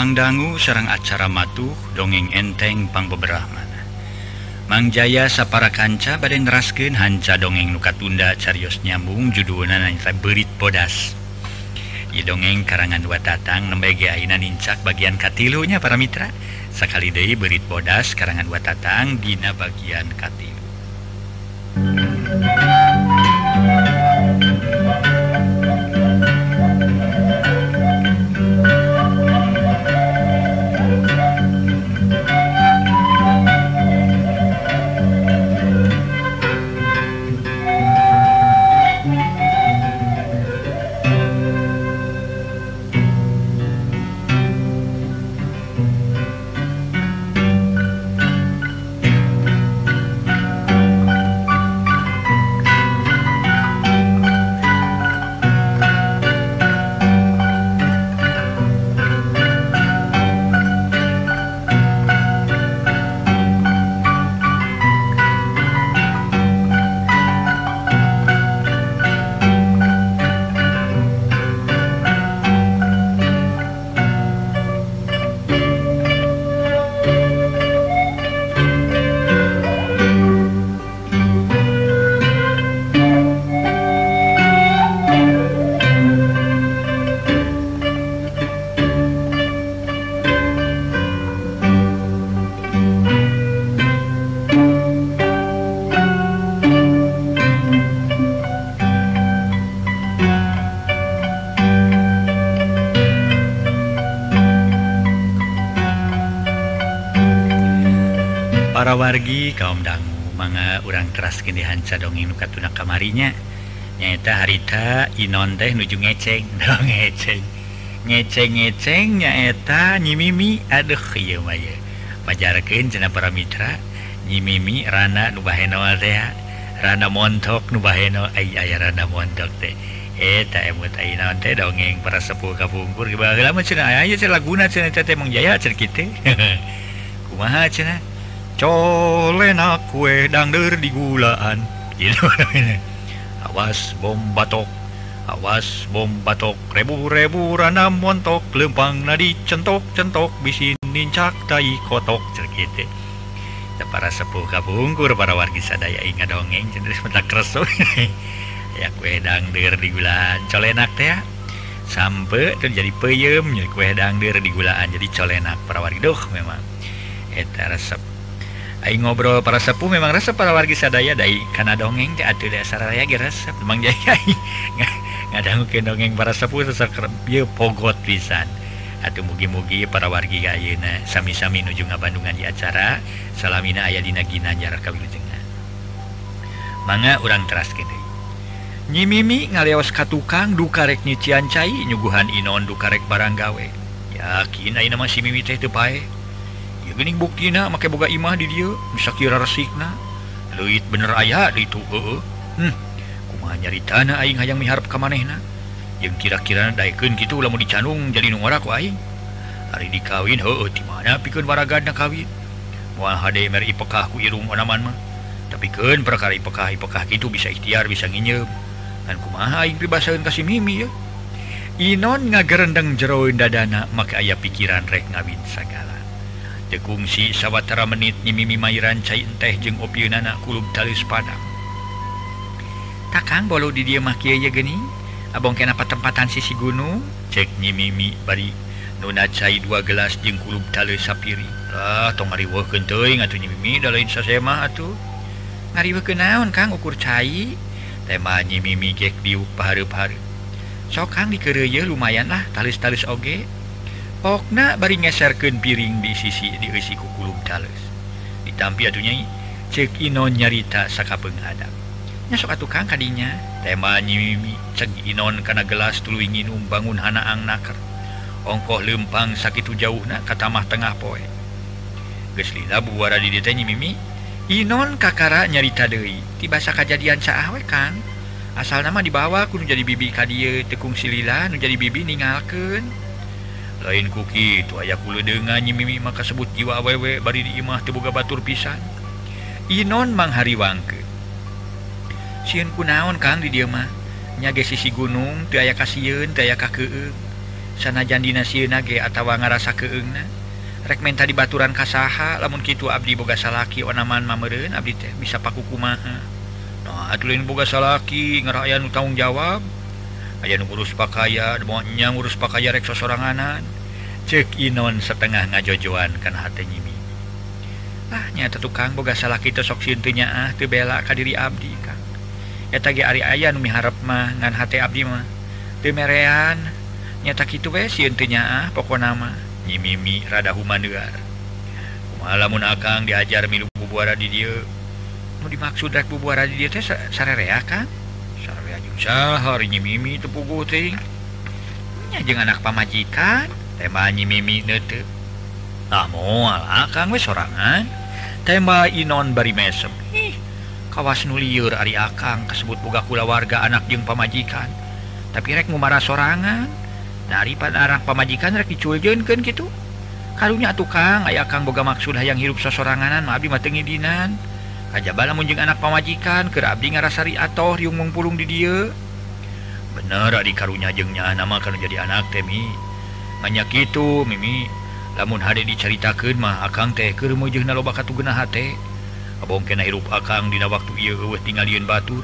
pangdangu sarang acara matuh dongeng enteng pangbeberahman Mangjaya sapara kanca badai nerasken hanca dongeng nuka tunda carios nyambung judul nanita berit bodas. I dongeng karangan dua tatang nembegiaina nincak bagian katilunya para mitra. Sakali Dei berit bodas karangan dua tatang dina bagian katilu. wargi kaum dangu manga urang keras kini hanca dongeng nuka tuna kamarinya. Nyaeta harita inon teh nuju ngeceng dong ngeceng. Ngeceng ngeceng nyaeta nyimimi aduh iya maya pajarkeun cenah para mitra nyimimi rana nu bahenol teh rana montok nu bahenol ai aya rana montok teh. Eta emut ai naon teh dongeng para sepuh kapungkur. Baheula mah cenah aya cenah laguna cenah teh mangjaya cenah kitu kumaha cenah? Colena kue dangder di gulaan. Gitu awas bom batok. Awas bom batok. Rebu-rebu rana montok lempang nadi centok centok. Bisin nincak tai kotok. Cerkite para sepuh kabungkur para wargi sadaya ingat dongeng. Cenderis mentak kreso ya kue dangder di gulaan. Colenak teh sampai terjadi peyem kue dangder di gulaan. Jadi colenak para wargi. Duh memang. Eta resep Aing ngobrol para sepuh memang resep para wargi sadaya dari karena dongeng atuh dasar raya ge resep memang jaya ngadangukeun dongeng para sepuh sesekep ieu pogot pisan. Atuh mugi-mugi para wargi ayeuna sami-sami nuju ngabandungan di acara. Salamina aya dina ginanjar kawilujengan mangga urang teras deui. Nyi Mimi ngaleos ka tukang dukarek nyician cai nyuguhan Inon dukarek barang gawe. Yakin ayeuna mah si Mimi teh teu pae? gening buktina make boga imah di dia. Bisa kira resikna leuit bener aya di itu uh, eh, eh. hmm. kuma nyari tanah aing hayang miharap ka manehna jeung kira-kira daekeun kitu lamun dicanung jadi nungora ku aing. Hari dikawin eh, heueuh di mana pikeun waragana kawin. Moal HDMRI pekah ku irung onaman mah. Tapi keun perkara ipekah ipekah kitu bisa ikhtiar bisa nginyeum dan kumaha aing pribasaeun ka si Mimi ya Inon ngagerendeng jeroin dadana maka ayah pikiran rek ngawin sagala. tekungsi sawwatara menit nyimimi Mairan cair teh jeung opnakulub talus Padang. Takang bolu di dia makiya geni Abong kenapa tempatan sisi gunung cek nyimimi bari nuna cair dua gelas jeung kulub tali sapiri. Ah, tong ngariwa kenteing atuh nyimimi dalain sasema atuh. Ngariwa kenaon Kang ukur cai? Tema nyimimi gek diuk pahareup-hareup sok Kang dikereye lumayan lah talis-talis oge. okna bari ngeserkeun piring di sisi diisi kukulum Charles ditampi atunya cek Inon nyarita saka penghadap nyasok atuh kang kadinya. Tema nyimimi cek Inon kana gelas tuluy nginum bangun hanaang naker ongkoh lempang sakitu jauh na kata tengah poe. Geus lila buara di dieu nyimimi Inon kakara nyarita deui. Tiba kajadian saah we kang. Asal nama dibawa kudu jadi bibi ka dieu tekung silila nu jadi bibi ninggalkeun. lain kuki itu aya ku denganyi mimi maka sebut jiwa awewe bari dimah dibuka batur pisan. Inon mang hariwangke. Siun ku naon Kang di dia mah? Nyage sisi gunung tiaya kasihun tiaya kakeung sana jandina sieun nage atawa ngarasa keungna rek menta di baturan kasaha lamun kitu abdi boga salaki onaman mamereun abdi teh bisa paku kumaha nah atuh lain boga salaki ngerayan tanggung jawab. aya ngurus pakaian maunya ngurus pakaian reksa soranganan cek Inon setengah ngajojoan kan hatimi ahnya tetukang boga salah kita sok sintunya ah teu bela ka diri abdi kang. Eta ge ari aya nu miharep mah ngan hate abdi mah. Teu merean nyata kitu we sintunya ah pokona mah. Nyimimi rada humandeuar kumaha lamun akang diajar milu bubuara di dieu. Nu dimaksud rek bubuara di dieu teh sarerea kang? harinya Mimi tepugu jangan anak pamajikan temanya Mimi ah, ah, we sorangan. Tema Inon bari mesem. Ih, kawas nuliur Ari Akang kasebut buka kula warga anak jeung pamajikan. Tapi rek ngumara sorangan. Daripada arah pamajikan rek diculjeunkeun gitu karunya tukang aya Kang boga maksud hayang hirup sasoranganan mah abdi mah dinan. aja lamun jeung anak pamajikan ke Abdi ngarasari atau riung mungpulung di dia. Bener di karunya jengnya nama kalau jadi anak temi banyak kitu Mimi. Namun hari diceritakan mah Akang teh ke mujungna loba katugena hate Abong kena hirup Akang dina waktu ia eueuh tinggalian batur.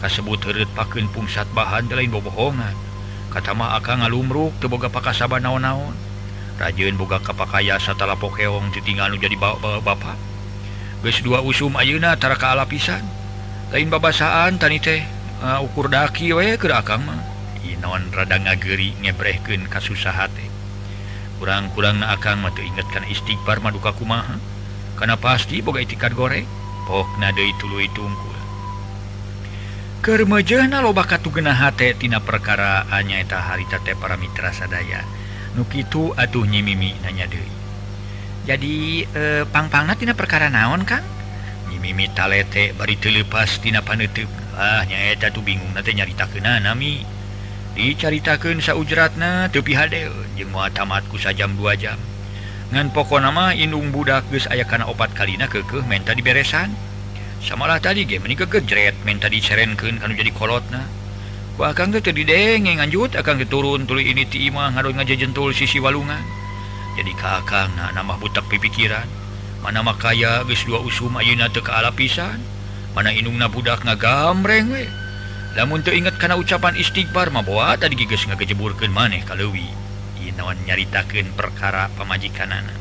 Kasebut heureut pakeun pungsat bahan lain bobohongan. Kata mah Akang ngalumruk teu boga pakasaba naon-naon. Rajeun boga kapakaya satala pokeong ditinggal nu jadi bapak guys dua usum Ayeunatara kaala pisan. Lain babasaan tani teh uh, ukur daki we keur akang agama Inon rada ngageri ngebreken kasusaha kurang-kurang mah akan inget ingatkan istighfar maduka kumaha. Karena pasti boga itikad goreng. Pokna deui tuluy tungkul Kermejana loba katugenaha tina perkara anyaeta harita teh para mitra sadaya Nukitu atuh nyimimi nanya deui. jadi eh, pang-pangnatina perkara naon kan mimitalete bari telepastina panetup ah nyaeta tuh bingung nanti nyarita kena nami dicaritakan saujratna tepi hadel jeng mau tamatku sajam dua jam. Ngan pokok nama indung budak geus aya kana opat kalina kekeh menta diberesan samalah tadi ge meni kekejret menta dicerenkeun kan jadi kolotna. Ku akang teu didenge nganjut akan keturun tuluy ini ti imah ngadoy ngajejentul sisi walungan. jadi kakang nah, nama butak pipikiran mana makaya geus dua usum ayeuna teu kaala pisan. Mana inungna budak ngagamreng we. Lamun teu inget kana ucapan istighfar mah boa tadi geus ngagejeburkeun maneh ka kalewi ieu naon nyaritakeun perkara pamajikanana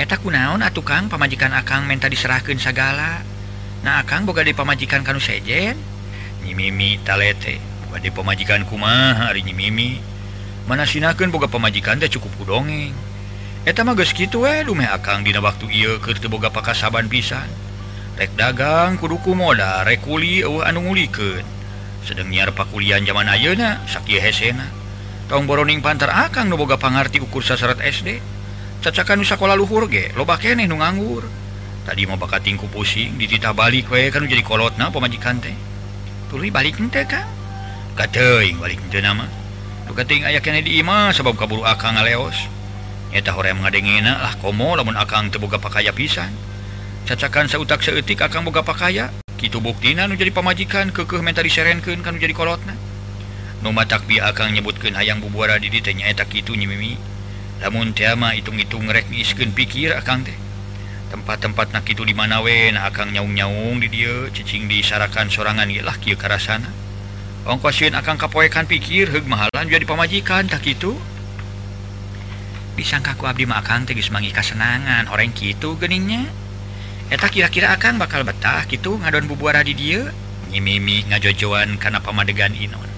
eta kunaon atuh Kang? Pamajikan Akang menta diserahkeun sagala. Nah Akang boga di pamajikan kanu sejen? Nyimimi talete. Boga di pamajikan kumaha ari nyimimi. mana sinakan boga pemajikan teh cukup ku dongeng eta mah geus kitu we dumeh akang dina waktu ieu keur teu boga pakasaban pisan. Rek dagang kudu ku modal rek kuli eueuh anu ngulikeun. Sedang nyiar pakulian zaman ayeuna sakieu hesena. Tong boroning pantar akang nu boga pangarti ukur sasarat SD cacakan sekolah sakola luhur ge loba keneh nu nganggur. Tadi mau bakat tingku pusing dititah balik we kan jadi kolotna pemajikan teh. Tuluy balik ente kang? Kateuing balik ente nama. Tuketing aya kene di imah sebab kaburu akang ngaleos. Eta hore ngadengena lah komo lamun akang teu boga pakaya pisan. Cacakan sautak seutik akang boga pakaya. Kitu buktina nu jadi pamajikan kekeh minta diserenkeun kan nu jadi kolotna. Nu matak bi akang nyebutkeun hayang bubuara di dieu nyaeta kitu nyimimi. Lamun tiama hitung-hitung rek ngiskeun pikir akang teh. Tempat-tempat nak itu di mana we nah akang nyaung-nyaung di dieu cicing disarakan sorangan ieu lah kieu karasana. ongkosin akan kapoekan pikir hug mahalan jadi pamajikan tak itu disangkaku Abdi Makang tegis mangi kasenangan orang gitu geningnya eta kira-kira akan bakal betah gitu ngadon bubuara di dia? Nyimimi ngajojoan karena pamadegan Inon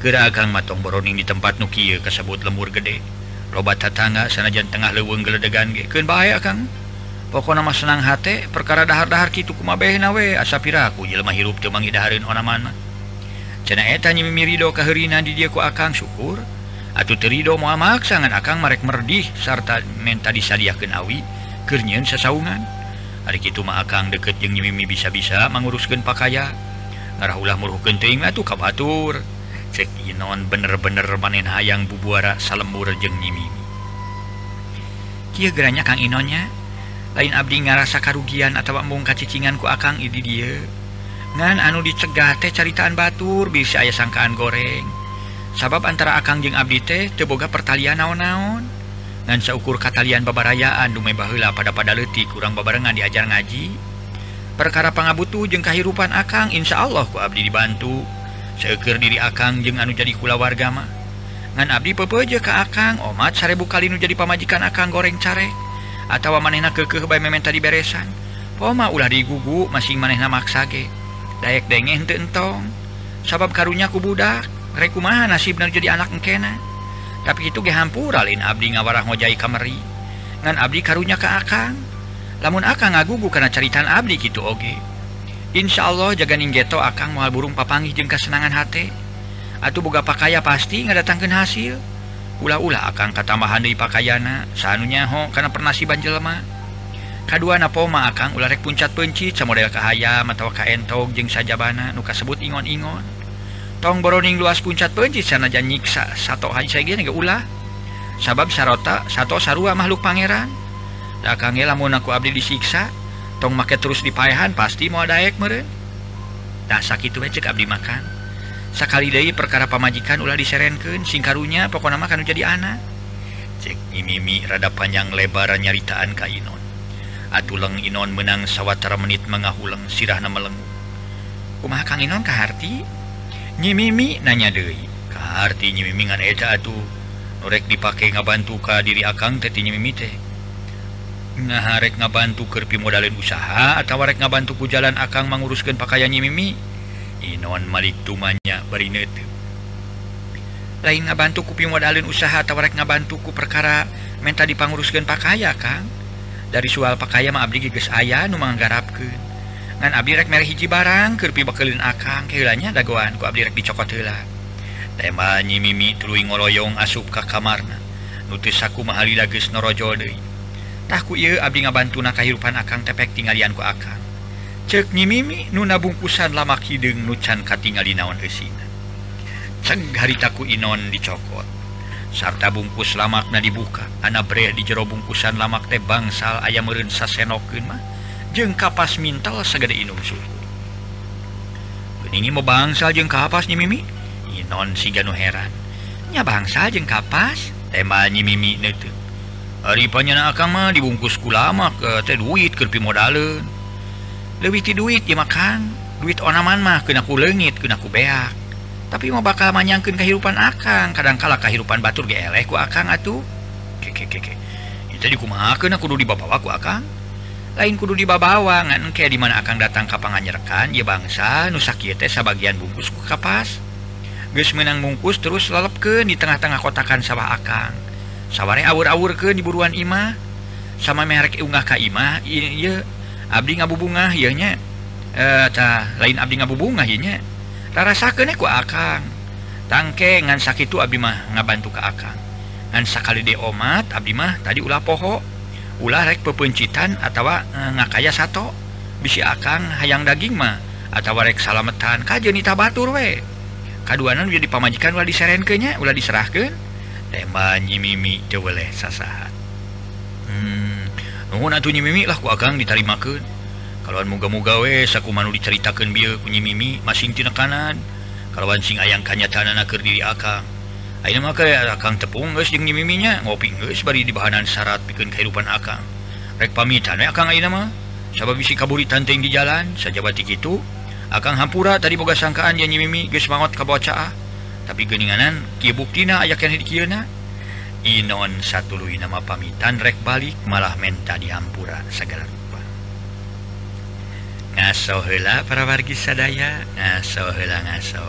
gera akang matong boroning di tempat nukia kesebut lembur gede. Robat tetangga sanajan tengah leweng geledegan ge. Keun bahaya kang pokok nama senang hati perkara dahar-dahar gitu kumabeh nawe asapiraku jelma hirup temang idaharin ona mana. cenaetanya memirido keherinan di diaku akang syukur. Atau terido muamak sangan akang merek merdih sarta menta disadiakan awi kernyen sesaungan. Hari itu mah akang deket yang nyimimi bisa-bisa menguruskan pakaya ngarah ulah muruh genting atuh kabatur cek inon bener-bener manen hayang bubuara salembur jeng nyimimi kia geranya kang inonnya lain abdi ngarasa karugian atau mungka cicinganku akang idi dia. ngan anu dicegate caritaan Batur bisa aya sangkaan goreng. Sabab antara Akang jeung Abdi teh teboga pertalian naon-naon. Dan seukur katalian babarayaan dume Bahla pada pada letih kurang babarengan diajar ngaji. Perkara pangabutu jeung kahirupan Akang Insya Allah ku Abdi dibantu. Seker diri Akang jeung anu jadi kula warga mah. Ngan Abdi pepeje ke Akang omat sarebu kali nu jadi pamajikan Akang goreng carek. Atau manehna kekeh bae mementa diberesan poma ulah digugu masing manehna maksage dayek denge ente entong. Sabab karunyaku budak. Rekumah nasib bener jadi anak engkena? Tapi itu gehampuralin Abdi ngawarah ngojai kamari ngan Abdi karunya ke Akang. Lamun Akang ngagugu karena caritan Abdi gitu oge. Insya Allah jaga ninggeto Akang mual burung papangi jeung kesenangan hati atau boga pakaya pasti ngadatangkan hasil. Ulah-ulah Akang katambahan dari pakaiana sanunya ho karena pernah si banjelma kedua napoma akan ularek puncat penci model Kahaya atau kaentog jeung sajabana nu kasebut ingon-ingon. Tong boroning luas puncat penci sanajan nyiksa satu haji saya ulah. Sabab sarota satu sarua makhluk pangeran. Dakange lamun aku abdi disiksa tong make terus dipaehan pasti mau daek meren tak sakit we cek abdi makan. Sakali deui perkara pamajikan ulah diserenkeun singkarunya nama kan jadi anak. Cek mimi rada panjang lebaran nyaritaan ka Inon. Atuleng Inon menang sawwatara menit mengahulang sirah meleng rumah Kang Inon Kahati nyimimi nanya De Kahati nyimingan eta atuh. Norek dipakai ngabantu ka diri akang teti nyimimi teh. Ngaharek ngabantu kerpi modalin usaha atau rek ngabantu ku jalan akang menguruskan pakaian nyimimi? Inon Malik tumanya berinet lain ngabantu kupi modalin usaha atau rek ngabantu ku perkara menta dipanguruskan pakaian Kang? dari soal pakaian Abdi geges aya nu manggarapkeun. Ngan abdi rek mere hiji barang keur pi bakeulin akang keulanya dagoan ku abdi rek dicokot heula. Tema nyi mimi tuluy ngoloyong asup ka kamarna. Nu teu sakumaha lila geus norojol deui. Tah ku ieu abdi ngabantuna kahirupan akang tepek tinggalian ku akang. Cek nyi mimi nu nabungkusan lamak hideung nu can katingali naon eusina ceng harita ku inon dicokot. sarta bungkus lamakna dibuka. Anak bre di jero bungkusan lamak teh bangsal ayam merunsa mah. Jeng kapas mintal segede inum suku. Beningi mau bangsal jeng kapasnya mimi. Inon si ganu heran. Nya bangsal jeng kapas? Temanyi mimi netu Aripanya na akang mah dibungkus kulamak ke eh, teh duit kerpi modalun. Lebih ti duit ya makan. Duit onaman mah kena ku leungit, kena ku beak. tapi mau bakal menyangkan kehidupan akang. Kadangkala kehidupan Batur gelekku akan atuh. Jadi kudu dibawaku akan lain kudu dibabawangan kayak dimana akan datang kapanganyerekan ya bangsa nusaktes bagian bungkusku kapas. Guys menang bungkus terus lelep di tengah-tengah kotakan sawah akang. Sawware awur-awur ke diburuan Imah. Sama merek unggah Kaimah Abdi ngabu bunga yangnya eh lain Abdi ngabu bunga yangnya rasaku e akan tangke ngan sakit itu Abimah ngabantu ke akan ngansakali de omat Abimah tadi ulah poho. Ulah rek pepencitan atau eh, ngakaya satu bisi akan hayang daging mah atau rek salametan kaj nita Batur we. Kaduanan jadi pamajikan ulah diserenkenya ulah diserahkan tembanyi mimi teu boleh sasahan. Hmm nungun atuh nyimimi lah ku akang ditarimakeun. kalau muga-mugawe sakumanu diceritakan bi kunyi mimi masingtina kanan. Kalauwan sing ayam kanya keur diri akang. Aina maka akang tepung geus jeung miminya ngopi geus bari di bahanan syarat bikin kehidupan akang. Rek pamitan we akang ayeuna mah. Sabab bisi kaburi teuing di jalan sajabat kitu akang hampura tadi boga sangkaan jeung mimi geus mangot ka bacaah tapi geninganan kieu buktina aya keneh di kieuna Inon satuluy nama pamitan rek balik malah menta dihampura segala. ngaso hela para wargi sadaya. Ngaso hela ngaso.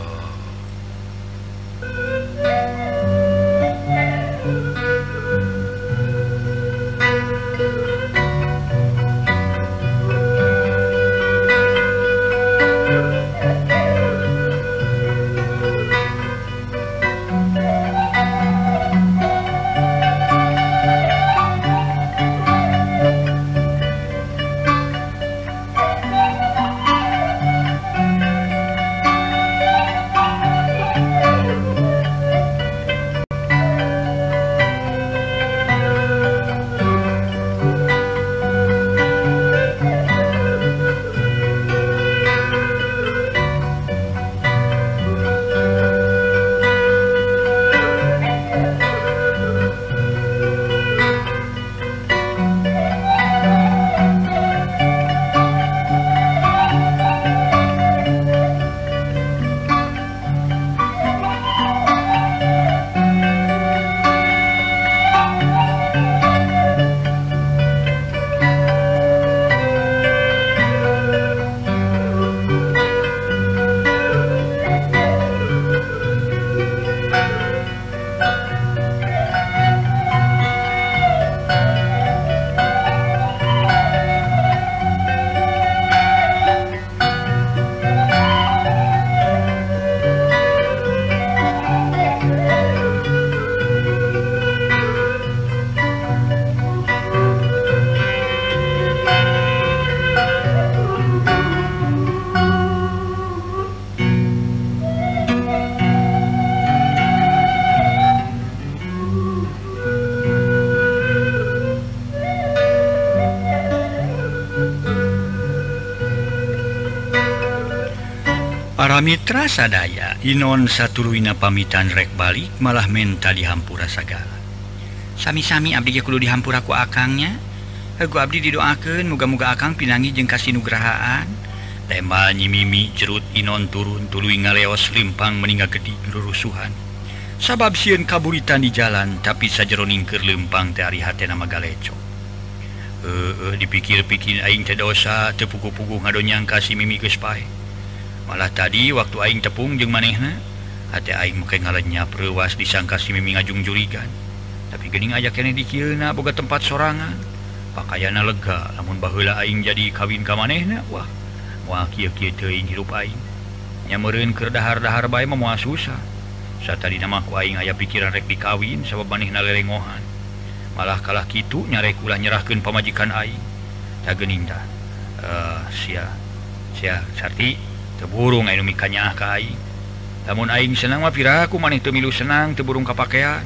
paramira sadaya Inon satuluina pamitan rek balik malah menta dihampura sagala sami-sami Abdikulu dihampuraku akangnya. Egu Abdi didoakan muga-muga akang pinangi jeung kasinugrahaan. Tema nyimimi jerut Inon turun tulu ngaleos limpang meninggal gedi rurusuhan. Sabab siun kaburitan di jalan tapi sajeroningker lempang dari hati nama galeco eh uh, dipikir-pikir aing tedosa tepuku-pugu ngadonyang kasih mimi gespai malah tadi waktu aing tepung jeung manehna hati aing muka ngalenyap perwas disangka si mimi ngajung jurigan tapi gening aja kene dikirna boga tempat sorangan. Pakaiana lega namun bahula aing jadi kawin ka manehna wah moal kieu kieu teuing hirup aing. Nyamereun keur dahar-dahar bae mah moal susah. Satadina mah ku aing aya pikiran rek dikawin sabab manehna lelengohan. Malah kalah kitu nyarek ulah nyerahkeun pamajikan aing. Tak gening dah. Uh, sia sia sarti. teburung mikanya namun aing senang mapiraku maneh milu senang teburung kapakaian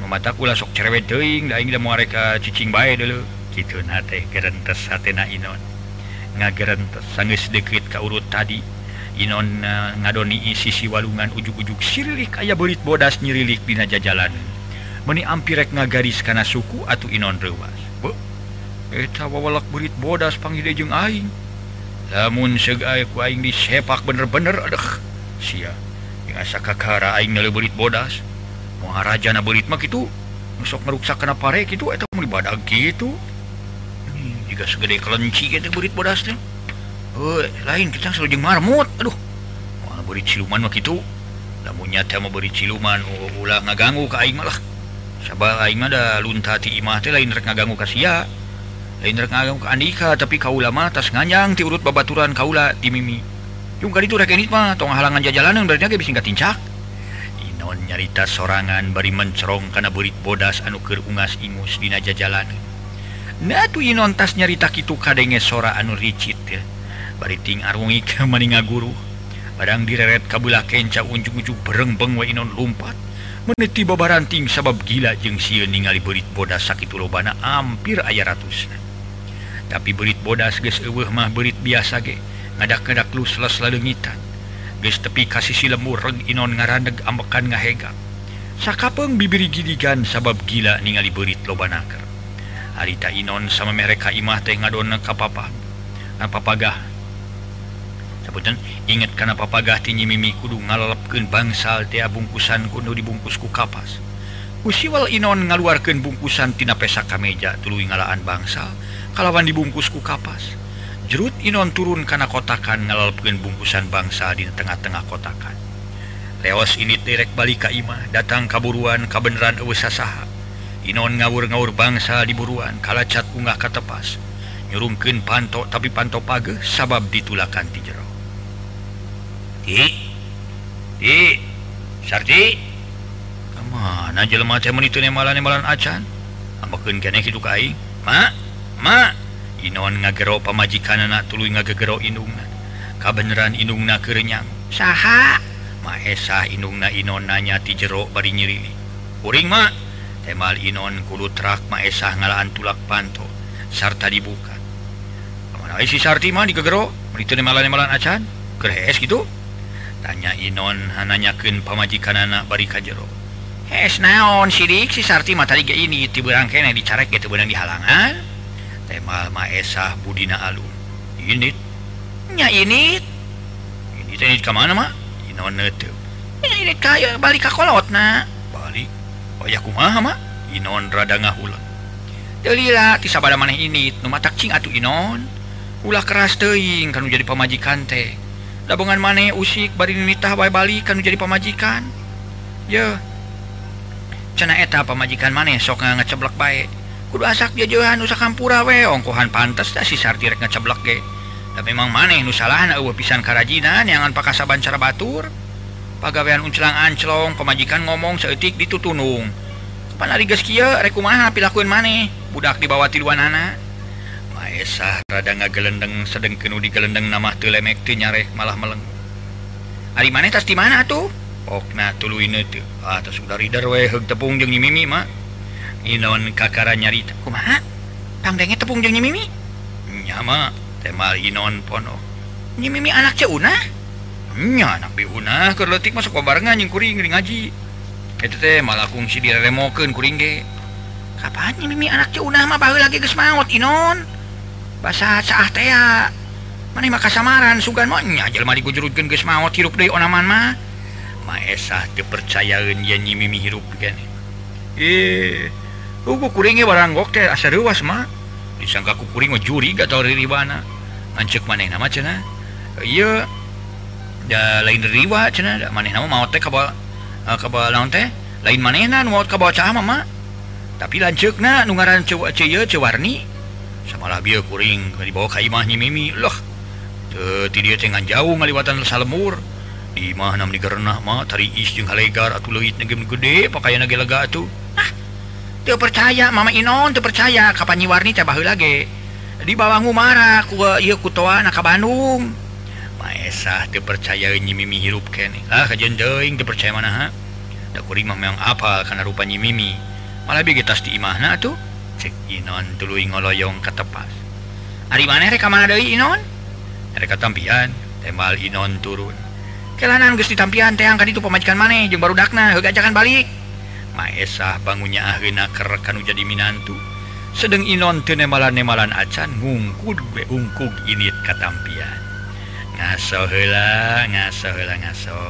memata pula sok cerewet teing aing da mereka cicing bae dulu gitu nate gerentes hatena inon. Ngagerentes sanggeus deket ka urut tadi. Inon uh, ngadoni sisi walungan ujug-ujug sirilik aya berit bodas nyirilik dina jajalan. Meni ampirek ngagaris kana suku atau inon rewas Be, eta wawalak berit bodas pangide jeung aing. namun segaing disepak bener-bener adeh si aing belit bodas. Maharaja na belit mak itu nusok meruksak kena pare gitu eta mun dibadag gitu hmm, jika segede kelenci gitu belit bodas teh. Oh, lain kita selalu marmut aduh. Wah belit siluman mak itu namunnya teh mau berit siluman ulah ngaganggu ka aing malah sabar aing mah da lunta ti imah teh lain rek ngaganggu kasia Andika tapi Kaulama atas nganyang diurut babaturan Kaula di Mimi. Itunikmah tong halangan jajalan yang bernya bisa tincak Inon nyarita sorangan bari mencerong karena berit bodas anu anukir ungas ingus dina jajalan. Nah tuh Inon tas nyarita kitu kadenge sora anu ricit ya. Bariting arungi ke maninga guru. Barang direret kabulah kenca unjung-unjung bereng beng wa Inon lumpat. Meniti babaranting sabab gila jeng siun ningali berit bodas sakit lobana hampir ayah ratusna tapi berit bodas guys mah berit biasa ge. Ngadak-kedak lu selesaigitan guys tepi kasih si lemur Inon ngaradeg ambekan ngahega. Sakapeng bibiri gidigan sabab gila ningali berit loban naker. Harita Inon sama mereka imah teh ngadona kapapa napapagah sebutan inget karena papagah tinggi mimi kudu ngalepkan bangsal tia bungkusan kudu dibungkusku kapas. Usiwal Inon ngaluarkan bungkusan tina pesak kameja tulu ngalaan bangsal dan kalawan dibungkusku kapas. Jerut Inon turun karena kotakan ngalalpin bungkusan bangsa di tengah-tengah kotakan. Leos ini direk balik Kaimah datang kaburuan kabenaran usaha Inon ngawur-ngawur bangsa di buruan kala kalacat unggah katepas nyurungken pantok tapi panto page sabab ditulakan di jero. Mana jelma malan malan acan? Ambakeun keneh kitu ka aing. Ma Inon ngagero pamajikan anak tulu ngagegero inungna kabenaran inungna kerenyang saha? Maesah inungna Inon nanya ti jero bari nyirili. Uring ma. Temal Inon kulu trak Maesah ngalaan tulak panto. Sarta dibuka. Mana si Sarti mah digegero? Meritu nemalan-nemalan acan? Keres gitu. Tanya Inon hananyakin pamajikan anak bari kajero. Hes naon sirik si Sarti mata tadi ini tiberang kene dicarek gitu benang di halangan temal Maesah Budina Alun ini nya ini ini teh kemana mah non netep ini kayu balik ke kolot na. Balik. Oh ya kumaha mah inon rada ngahulan delila tisa pada maneh ini nu mata cing atuh inon ulah keras teuing kanu jadi pamajikan teh. Dabongan maneh usik bari nitah bae balik kanu jadi pamajikan. Ya cenah eta pamajikan maneh sok ngeceblek bae. kudu asak jajohan nusa kampura we. Ongkohan pantas dah si sartirek ngeceblek ge. Tapi memang maneh nu salah eueuh pisan karajinan yang pakasaban cara batur. Pagawean uncelang anclong pemajikan ngomong seetik ditutunung. Kapan ari geus kieu rek kumaha pilakuin maneh? Budak dibawa tiluanana Maesah rada ngagelendeng sedengkeun kenu digelendeng nama teu lemek teu nyarek malah meleng. Ari maneh tas di mana tuh? Okna tuluy teu. Ah, tas udah rider we heug tepung jeung nyimimi mah. Inon kakara nyarita. Kumaha? Pangdenge tepung jeung Mimi? Nyama temal Inon pono. Mimi anak Ceuna nya anak biuna kerletik masuk kobarengan yang kuring ring ngaji eta teh malah kungsi diremokeun kuring ge. Kapan Mimi anak Ceuna mah baheula lagi geus maot Inon basa saah teh mana maka samaran sugan mahnya jelma digujurutkeun geus maot hirup deui onaman mah. Maesah dipercayaeun yen Mimi hirup gene eh kuringi barang goke asa ruas mah disangka kukuring juri gak tau ribana. Ngancek mana nama cina. Iya da lain riwa cina da maneh nama mau teh kabal eh, kabal naon teh? Lain maneh na nu kabal cah mama tapi lancek na nu ngaran cewa cewa cewarni sama lah bieu kuring dibawa ka imah nyi mimi loh. Teu ti dieu teh jauh ngaliwatan salemur. Di mah nam di gerenah mah tari is jeung halegar atuh leuit gede pakaian ge lega atuh. Ah tuh percaya Mama Inon tuh percaya. Kapan nyiwarni cabah lagi. Di bawah Umara ku iya kutoa naka Bandung. Maesah tuh percaya nyimimi hirup kene ah kajian deing tuh percaya mana ha? Tak kuring mah memang apal karena rupa nyimimi malah bigi tas di imahna tuh cek Inon tuluy ngoloyong ketepas hari mana rek mana deui Inon? Rek tampian tembal Inon turun. Kelanan geus ditampian teh angkat itu pemajikan maneh jeung baru dakna heugajakan balik. Maesah bangunnya ahena kerekanu jadi Minantu. Sedang Inon tenemalan-nemalan acan ngungkud beungkug init katampian. Ngaso heula ngaso heula ngaso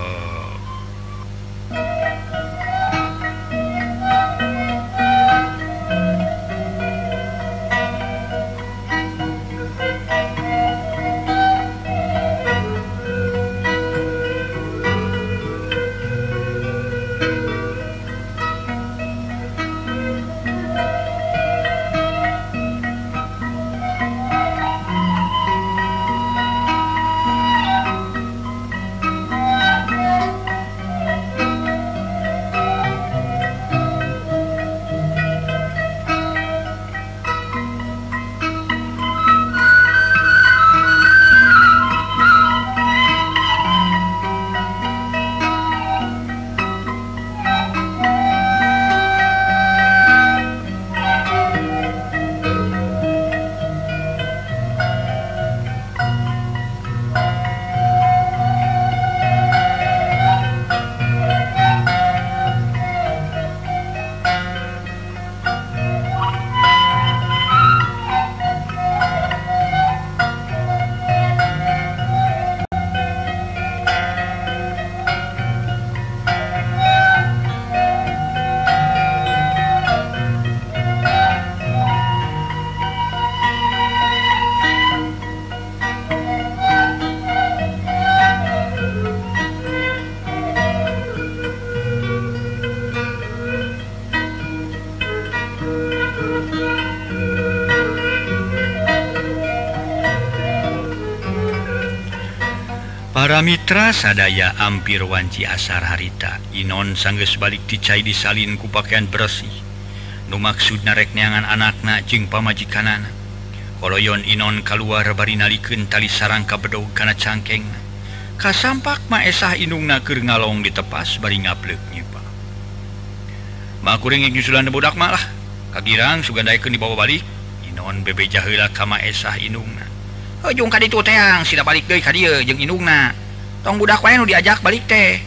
para Mitra sadaya ampir wanci asar harita. Inon sangges balik dicai disalin ku pakaian bersih. Numaksud narekneangan anakna jeung pamajikanana Koloyon Inon keluar bari nalikeun tali sarang kabedog kana cangkeng kasampak maesah inungna keur ngalong ditepas bari ngaplek nyipa. Makuring nyusulan budak malah kagirang sugandaikan dibawa balik. Inon bebe jaheula ka maesah inungna. ujung tadi itu teang sudah balik dari tadina tong budak wa diajak balik teh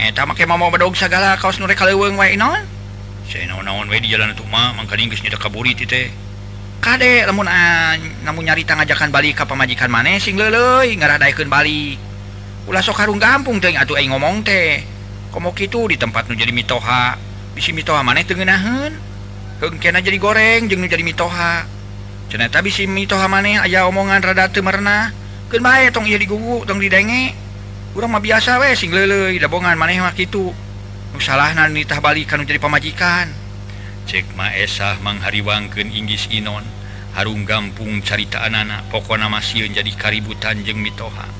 eta make mau bedog sagala kaos naon weh di jalan rumah geus Inggrisnya kaburi teh kade lamun namun nyarita ngajakan balik ka pamajikan maneh sing leuleuy ngaradaken balik ulah sok harung gampung teh atuh aing ngomong teh komo kitu di tempat nu jadi mitoha bisi mitoha maneh teu ngeunaheun heukeun jadi goreng jeung nu jadi mitoha ceneta bisi mitoha maneh aya omongan rada teu merenah keun bae tong ieu digugu tong didenge. Urang mah biasa we sing leuleuy dabongan maneh mah kitu. Salah salahna nitah balik kanu jadi pamajikan. Cek ma esah manghariwangkeun Inggris Inon. Harung gampung carita anak pokok nama siun jadi kaributan jeung mitoha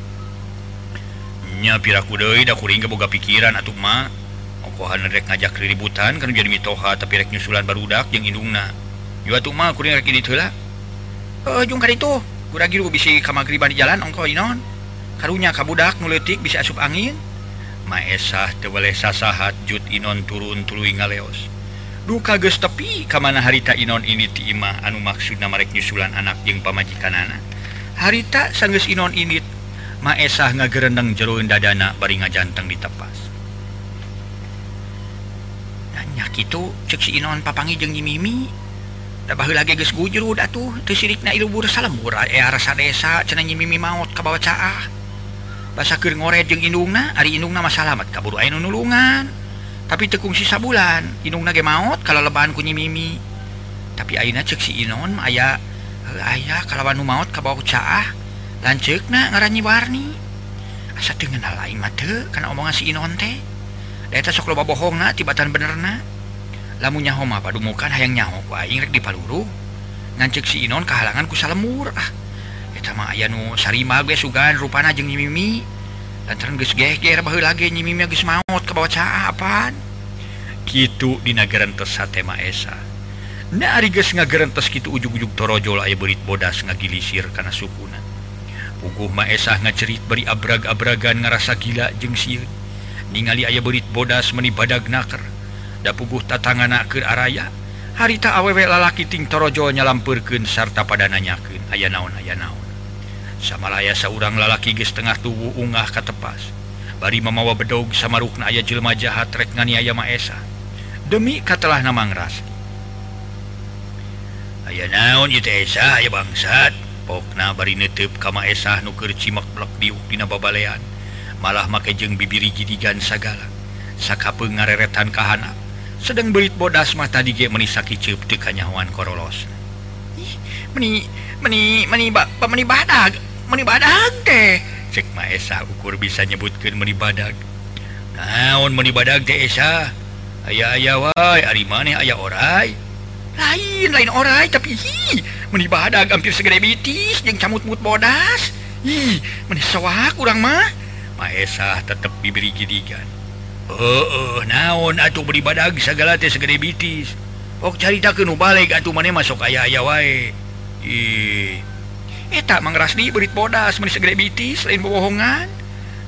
nya piraku deui da kuring boga pikiran atuh mah okohan rek ngajak ributan kan jadi mitoha tapi rek nyusulan barudak jeung indungna. Yuatuh mah kuring rek ini teu lah. ujung uh, itu kurang bisi kamagriban di jalan ongko Inon. Karunya kabudak nuletik bisa asup angin. Maesah tewaleh sasahat jud Inon turun tuluy ngaleos. Duka geus tepi kamana harita Inon ini ti imah anu maksudna marek nyusulan anak jeung pamajikanana harita sanggeus Inon ini Maesah ngagerendeng jeruin dadana bari ngajanteng ditepas. Nanya gitu cek si Inon papangi jeung Mimi. lagijur desa maut kebawa ah bahasakir ngore ari hariung nama salamet kabur nulungan tapi tekung sisa bulan inung nage maut kalau lebahan kunyi mimi tapi Aina ceksi Inon aya kalau nu maut kebawa caah. Lancek na ngaranyi warni. Asa dengan lain mate karena omongan si Inon teh? Data sok loba bohong tibatan bener na. lamunnya Homa padumukan hayang nyaho kuing di Paluru ngancek si Inon kehalangan ah. Eta mah aya nu Sarima ge sugan rupana jeung Nyi Mimi. Lantaran geus geger baheula ge Nyi Mimi geus maot kabawa bawah apaan? Dina di nagarantes mah esa. Na ari geus ngagerentes kitu ujug-ujug torojol aya berit bodas ngagilisir kana sukuna. Puguh mah esah ngacerit beri abrag-abragan ngarasa gila jeung sieun. Ningali aya berit bodas meni badag naker dapuguh tatangan ke araya harita awewek lalaki ting torojo nyalampurken sarta pada nanyaken aya naon aya naon. Samalaya seorang lalaki ge setengah tubuh ungah katepas bari mamawa bedog sama rukna aya jelma jahat rek nganiaya maesa. Demi katalah namang ras aya naon itu esa aya bangsat. Pokna bari netep kama esah nuker cimak blok diuk dina babalean. Malah make jeung bibiri jidigan sagala. Sakapeung ngareretan kahana. sedang berit bodas mata dige menisaki ceup teu kanyahoan korolos. Meni meni meni ba, meni badag meni badag teh. Cek maesa ukur bisa nyebutkeun meni badag. Naon meni badag teh esa? Aya aya wae ari maneh aya orai? Lain lain orai tapi hi meni badag hampir segede bitis jeung camut-mut bodas. Ih meni sawah kurang mah. Maesa tetep diberi gidigan. uh, naon atuh beri badag segala teh segede bitis Ok carita kenu balik atuh mana masuk ayah ayah wae eh tak mangrasni berit bodas meni segede bitis lain bohongan.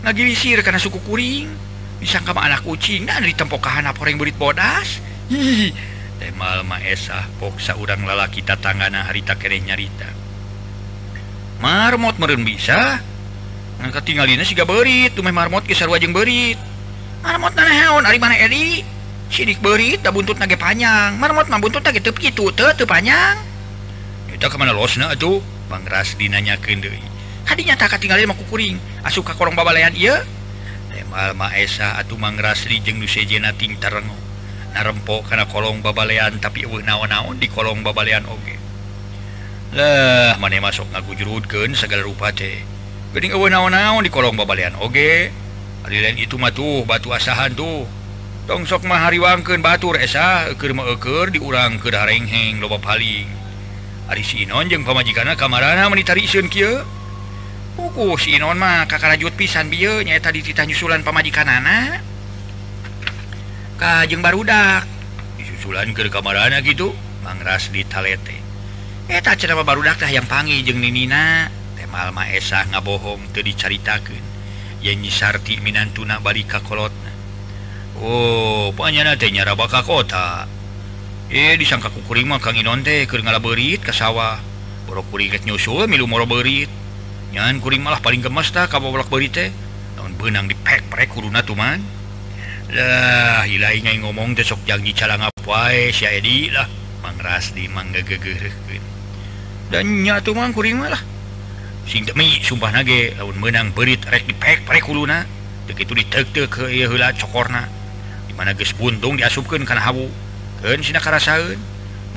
Ngagilisir karena suku kuring. Disangka mah anak kucing dan dari tempo kahana poreng berit bodas? Hihi temal ma esah poksa urang lalaki tatangana harita kere nyarita. Marmot meren bisa. Ngangkat tinggalina siga berit tumeh marmot kisar wajeng berit. heon sidik beri buntut nage panjang marmot buntut gitu gitu tuh panjang kita kemana losna tuh pangras dinanya kenderi hadinya tak tinggal mau kukuring asuka korong babalayan iya temal maesa atuh mangrasli jeung nu sejena ting tarengo narempo kana kolong babalean tapi eueuh naon-naon di kolong babalean oge. Lah mana masuk ngagujurudkeun segala rupa teh. Geuning eueuh naon-naon di kolong babalean oge. hari lain itu matuh batu asahan tuh tongsok mahari wangken batur esa ekermaker diurang ke darengheng loba paling hari sinon jeung pamajikanna kamarana menitari isun kieu. Uku si Inon mah kakak pisan bieu nya eta dititah nyusulan pamajikanana. Ka jeung barudak disusulan ke kamarana gitu mangras di talete. Eta cenah barudak teh yang pangi jeung Ninina teh mah esah ngabohong teu dicaritakeun. yenyi Sarti Minantuna balik kakolotna Oh panyanyara baka kota. Eh disangka kukurima Kang Inonte ke ngala berit ke sawah. Borokurit nyusul milu moro berit Nyan kuring malah paling gemesta kabolak berite tahun benang dipek prek kuruna tuman lah hilai ngai ngomong desok janji calang apae si Edi lah. Mangras di mangga gegereukeun dan nya tuman kuring malah sing demi sumpah nage laun menang berit rek dipek prekuluna begitu ditegte ke iya hela cokorna dimana geus buntung diasupkeun kana hawu keun sina karasaeun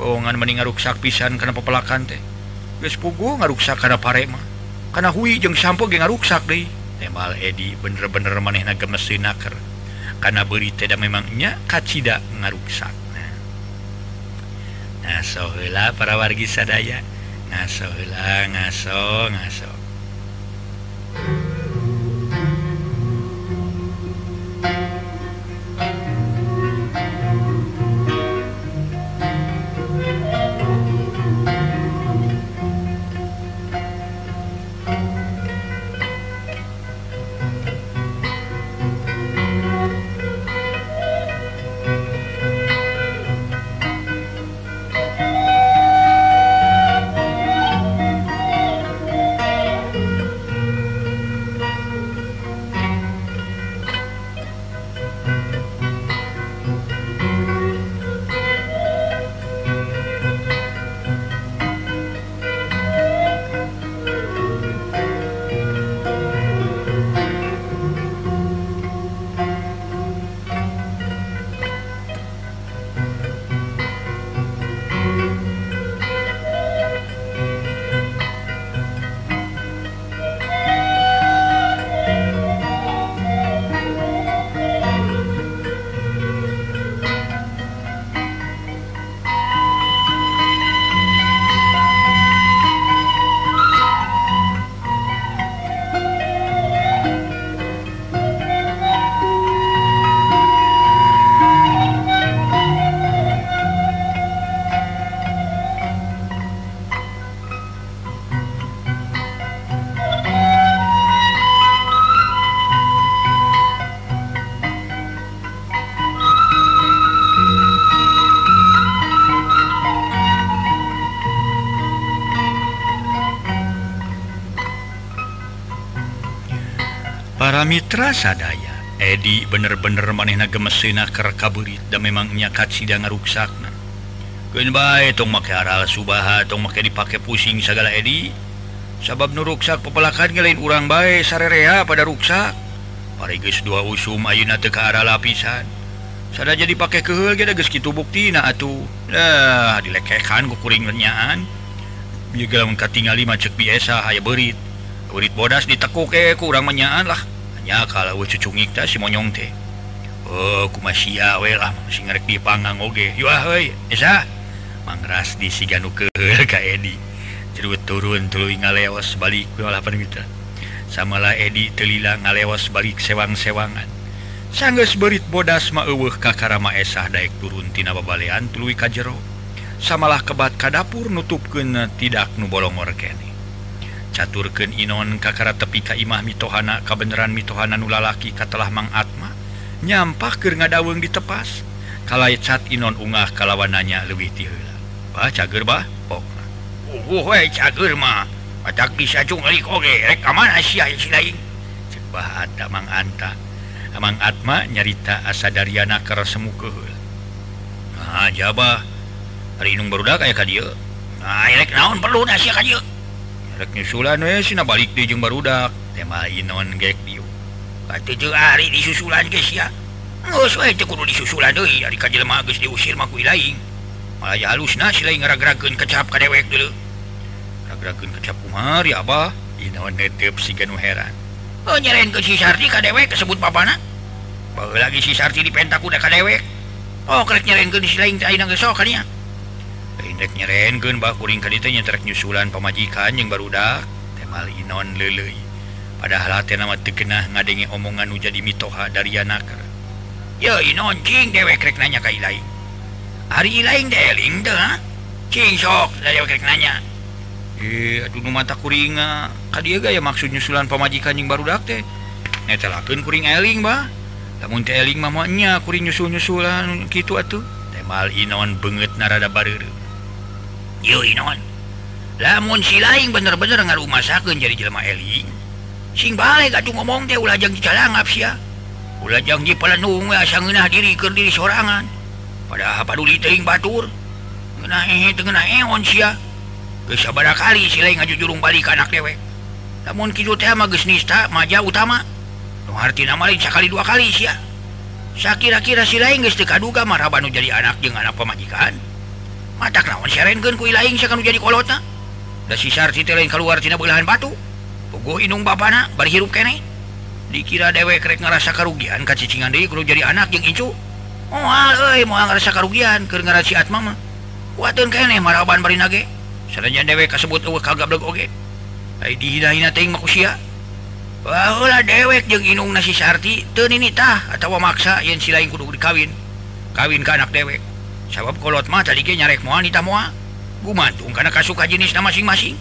bohongan mending ngaruksak pisan kana pepelakan teh geus pugu ngaruksak kana pare mah kana hui jeung sampo ge ngaruksak deui tembal Edi bener-bener manehna gemes naker kana beuri teh da memang nya kacida ngaruksak nah, nah so heula para wargi sadaya ngaso ngaso ngaso. para mitra sadaya Edi bener-bener manehna gemesina kerkaburit dan memangnya katsida ngaruksakna Keun bae tong make aral subaha tong make dipakai pusing segala Edi sabab nu ruksak pepelakan ngelain urang bae sarerea pada ruksak Parigus dua usum ayuna teka ara aral lapisan Sada jadi pakai kehel ge geus kitu buktina atuh. Dah dilekehkan ku kuring nyaan. Bieu geus katingali mah biasa ayah berit berit bodas ditekuk eh ku orang menyaan lah. nya kalau cucungita si monyong teh oh, aku masih lah singrek dipanggang oge. Ah, Mangras di si ganu ke ka Edi. Jerut turun tulu ngalewas balik walapan mitra samalah Edi telila ngalewas balik sewang-sewangan. Sanggeus berit bodas ma eueuh ka karama esah daek turun tina babalean tuluy ka jero. Samalah kebat ka dapur nutupkeun tidak nu bolongor kene caturken Inon kakara tepi Kaimah mitohana kabenaran mitohana nulalaki katalah Mang Atma. Nyampah ke ngadaweng ditepas kalai cat Inon ungah kalawananya lebih tihela bah cager bah eh, cager mah. Bisa oge rek ah, Mang Anta. Amang Atma nyarita asa dariana ke semu ke jabah hari inung barudak kayak kadia nah eh, rek naon perlu nasi kadia balik dijung barudak tema non ah, hari disusulan guys ya. Disusulan diusir malah halus nagerakan kecap ka dewek dulu gerakan kecap Umar ya Abah. Inawan neuteup si Ganu heran. Oh nyeren ke si Sarti ka dewek kesebut papana bawa lagi si Sarti di pentak udah ka dewek. Oh kerek nyerain ke si lain tak inang gesok kan ya dek nyerenkeun bah kuring ka dieu nyetrek nyusulan pamajikan jeung barudak teh inon leuleuy. Padahal teh nama teu kenah ngadenge omongan nu jadi mitoha dari anak. Yo inon cing dewek rek nanya ka ilaing. Hari ilaing teh eling teh cing sok dewek rek nanya. Eh aduh nu mata kuringa ah. ka dieu gaya maksud nyusulan pamajikan jeung barudak teh? Netelakeun kuring eling bah. Lamun teh eling mah kuring nyusul-nyusulan kitu atuh. Temal inon beungeut narada bareureum lamun si lain bener-bener nga rumah sakit jadi jelma Eli sing balik aduh ngomong teh ulajang dicalangap ya ulajang di pelenung asa ngeunah diri keur diri sorangan. Padahal paduli teuing batur ngeunah ehe teu eon eh, geus sabaraha kali si lain ngajujurung balik ka anak dewek. Namun kitu teh mah geus nista maja utama. Arti hartina mah sakali dua kali sia. Sakira-kira si lain geus teu kaduga marah banu jadi anak jeung anak pamajikan? mata naon siarenkeun ku ilaing sakanu jadi kolotna da si Sarti teh lain kaluar tina beulahan batu. Puguh inung bapana bari hirup kene dikira dewek rek ngarasa karugian ka cicingan deui kudu jadi anak jeung incu moal oh, ah, euy moal ngarasa karugian keur ngarasi atma mah. Kuateun kene maraban bari nage. Sanajan dewek kasebut eueuh kagablek oge. Hay dihina-hina teuing manusia Wahula dewek jeung inung nasi Sarti teu nini tah atawa maksa yen si lain kudu dikawin. Kawin ka anak dewek. sababkolotmah tadi nyarek wanita mua gumantung karena kasuka jenisnya masing-masing.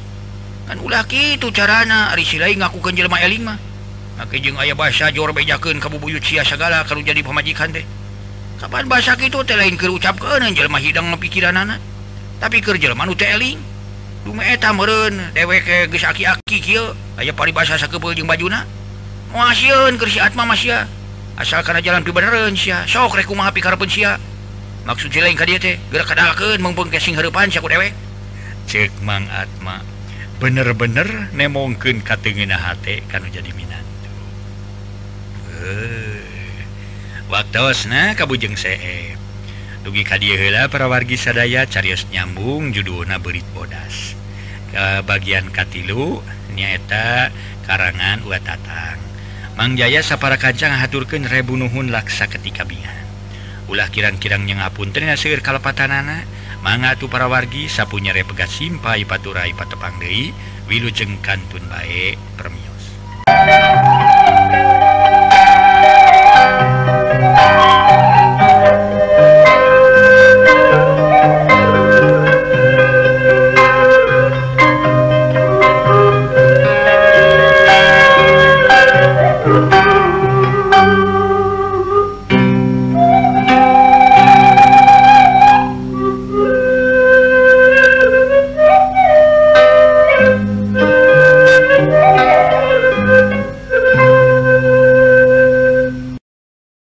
Kan ulah itu carana ari silai ngaku ke jelma Elingmah Akijeng ayah bahasa Jor bejaken kabubuyut sia segala kalau jadi pemajikan deh Kapan bahasa itu teh lain kerucap ke jelma hidang pikiran anak. Tapi nu teh eling. Dume eta meren dewek ke geus aki-aki kieu aya paribasa sakepeul jeung bajuna moasieun keur si Atma mah sia ah. asal kana jalan pi sia sok rek kumaha pikarepeun sia maksud lain dewek cek mang Atma bener-bener nemongken hati kan jadi Minantu. Waktuna kabujeng se dugi kadiahla para wargi sadaya carius nyambung judulna berit bodas. Ke bagian Katilu nyaeta karangan Utatang Mangjaya sapara kacang haturken rebunuhun laksa ketika bingan. ulah kirang-kirang ngapun ternyasir kalepatanana manga tuh para wargi sapunya pegat simpai paturai patepang Dei wilujeng kantun baik permios Thank you.